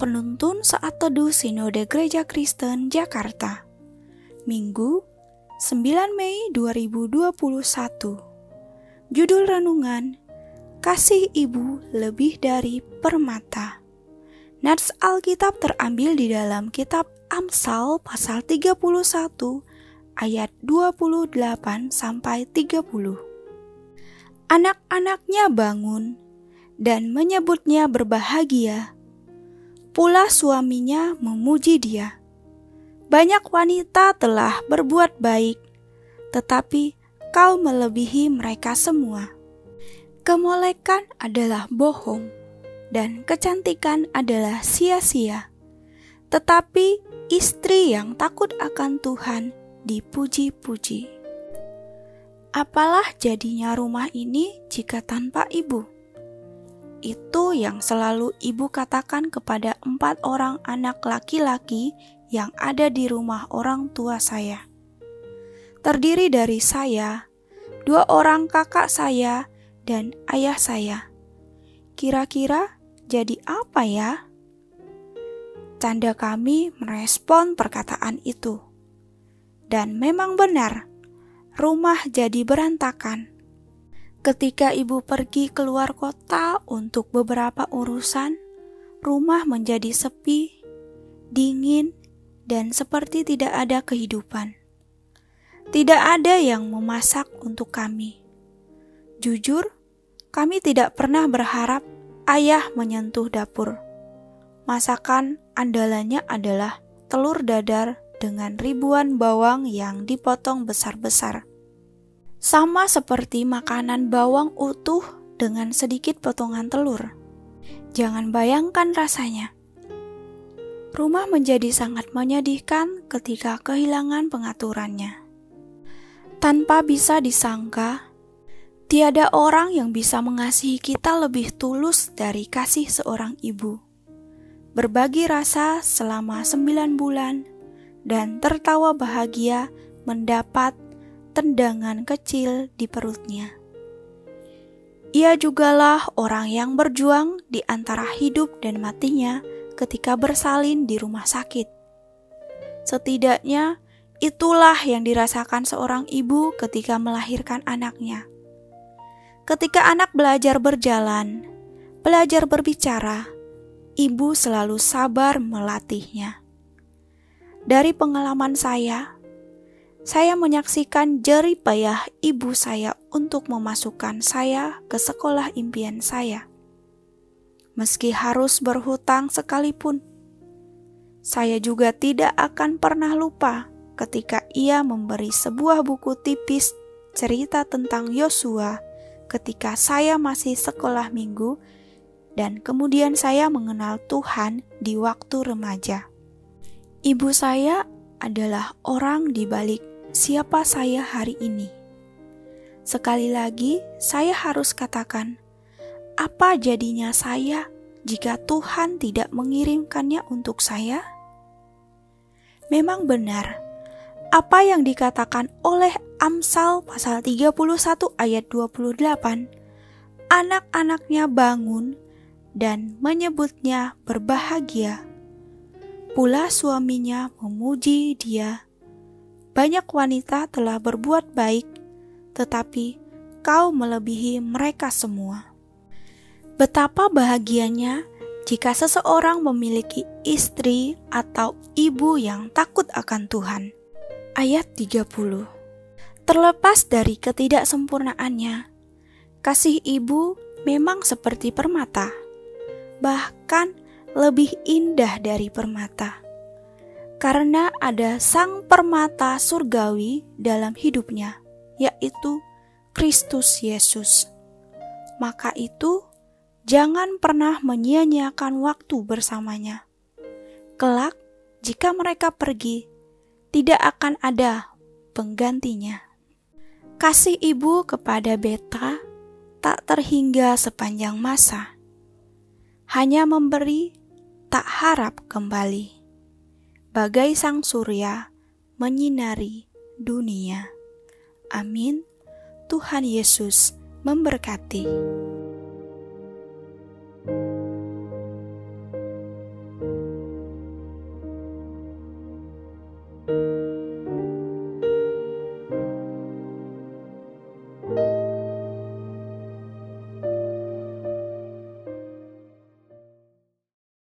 penuntun saat teduh Sinode Gereja Kristen Jakarta. Minggu, 9 Mei 2021. Judul renungan: Kasih Ibu lebih dari permata. Nats Alkitab terambil di dalam kitab Amsal pasal 31 ayat 28 sampai 30. Anak-anaknya bangun dan menyebutnya berbahagia Pula suaminya memuji dia. Banyak wanita telah berbuat baik, tetapi kau melebihi mereka semua. Kemolekan adalah bohong, dan kecantikan adalah sia-sia. Tetapi istri yang takut akan Tuhan dipuji-puji. Apalah jadinya rumah ini jika tanpa ibu? Itu yang selalu ibu katakan kepada empat orang anak laki-laki yang ada di rumah orang tua saya. Terdiri dari saya, dua orang kakak saya, dan ayah saya. Kira-kira jadi apa ya? Canda kami merespon perkataan itu. Dan memang benar, rumah jadi berantakan Ketika ibu pergi keluar kota untuk beberapa urusan, rumah menjadi sepi, dingin, dan seperti tidak ada kehidupan. Tidak ada yang memasak untuk kami. Jujur, kami tidak pernah berharap ayah menyentuh dapur. Masakan andalannya adalah telur dadar dengan ribuan bawang yang dipotong besar-besar sama seperti makanan bawang utuh dengan sedikit potongan telur. Jangan bayangkan rasanya. Rumah menjadi sangat menyedihkan ketika kehilangan pengaturannya. Tanpa bisa disangka, tiada orang yang bisa mengasihi kita lebih tulus dari kasih seorang ibu. Berbagi rasa selama sembilan bulan dan tertawa bahagia mendapat tendangan kecil di perutnya. Ia jugalah orang yang berjuang di antara hidup dan matinya ketika bersalin di rumah sakit. Setidaknya itulah yang dirasakan seorang ibu ketika melahirkan anaknya. Ketika anak belajar berjalan, belajar berbicara, ibu selalu sabar melatihnya. Dari pengalaman saya, saya menyaksikan jerih payah ibu saya untuk memasukkan saya ke sekolah impian saya. Meski harus berhutang sekalipun, saya juga tidak akan pernah lupa ketika ia memberi sebuah buku tipis cerita tentang Yosua ketika saya masih sekolah minggu dan kemudian saya mengenal Tuhan di waktu remaja. Ibu saya adalah orang di balik siapa saya hari ini. Sekali lagi, saya harus katakan, apa jadinya saya jika Tuhan tidak mengirimkannya untuk saya? Memang benar, apa yang dikatakan oleh Amsal pasal 31 ayat 28, anak-anaknya bangun dan menyebutnya berbahagia. Pula suaminya memuji dia banyak wanita telah berbuat baik, tetapi kau melebihi mereka semua. Betapa bahagianya jika seseorang memiliki istri atau ibu yang takut akan Tuhan. Ayat 30 Terlepas dari ketidaksempurnaannya, kasih ibu memang seperti permata, bahkan lebih indah dari permata karena ada sang permata surgawi dalam hidupnya, yaitu Kristus Yesus. Maka itu, jangan pernah menyia-nyiakan waktu bersamanya. Kelak, jika mereka pergi, tidak akan ada penggantinya. Kasih ibu kepada Beta tak terhingga sepanjang masa, hanya memberi, tak harap kembali bagai sang surya menyinari dunia. Amin. Tuhan Yesus memberkati. thank you